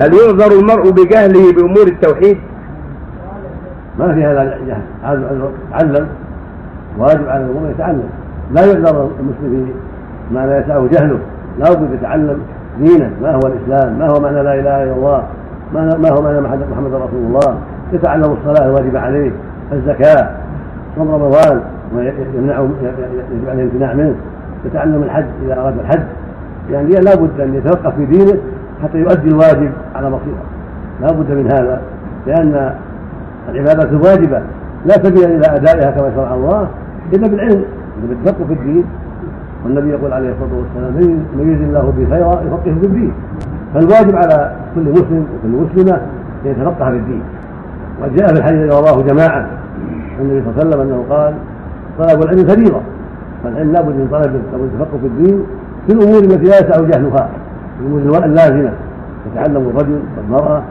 هل يعذر المرء بجهله بأمور التوحيد؟ ما في هذا جهل هذا يتعلم واجب على المؤمن يتعلم. لا يعذر المسلم ما لا يسعه جهله. لا بد يتعلم دينه ما هو الإسلام؟ ما هو معنى لا إله إلا الله؟ ما هو معنى محمد رسول الله؟ يتعلم الصلاة الواجبه عليه الزكاة صوم رمضان ويمنعه يجب عليه الامتناع منه. يتعلم الحج إذا أراد الحج. يعني لا بد أن يتوقف في دينه حتى يؤدي الواجب على بصيرة. لا بد من هذا لأن العبادات الواجبة لا سبيل إلى أدائها كما شرع الله إلا بالعلم إلا بالتفقه في الدين. والنبي يقول عليه الصلاة والسلام من يريد الله به خيرا يفقهه في الدين. فالواجب على كل مسلم وكل مسلمة أن يتفقه في الدين. وجاء في الحديث رواه جماعة النبي صلى الله عليه وسلم أنه قال طلب العلم فريضة فالعلم لابد من طلب التفقه في الدين في الأمور التي لا يسع جهلها. الأمور اللازمه يتعلم الرجل والمرأة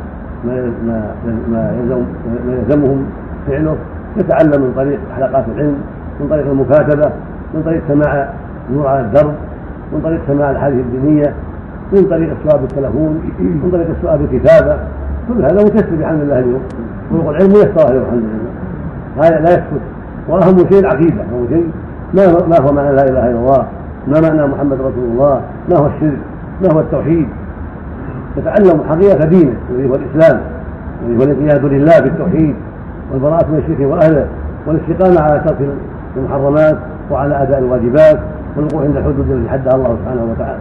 ما ما ما يلزم ما يلزمهم فعله. يتعلم من طريق حلقات العلم من طريق المكاتبة من طريق سماع نور على الدرب من طريق سماع الحديث الدينية من طريق السؤال بالتلفون من طريق السؤال بالكتابه كل هذا مكسب بحمد الله اليوم. طرق العلم ميسرة اليوم الحمد لله. هذا لا يسكت. واهم شيء العقيده اهم شيء ما ما هو معنى لا إله إلا الله ما معنى محمد رسول الله ما هو الشرك. ما هو التوحيد؟ يتعلم حقيقه دينه الذي هو الإسلام الذي هو الانقياد لله بالتوحيد والبراءة من الشرك وأهله والاستقامة على ترك المحرمات وعلى أداء الواجبات والوقوف عند الحدود التي حدها الله سبحانه وتعالى.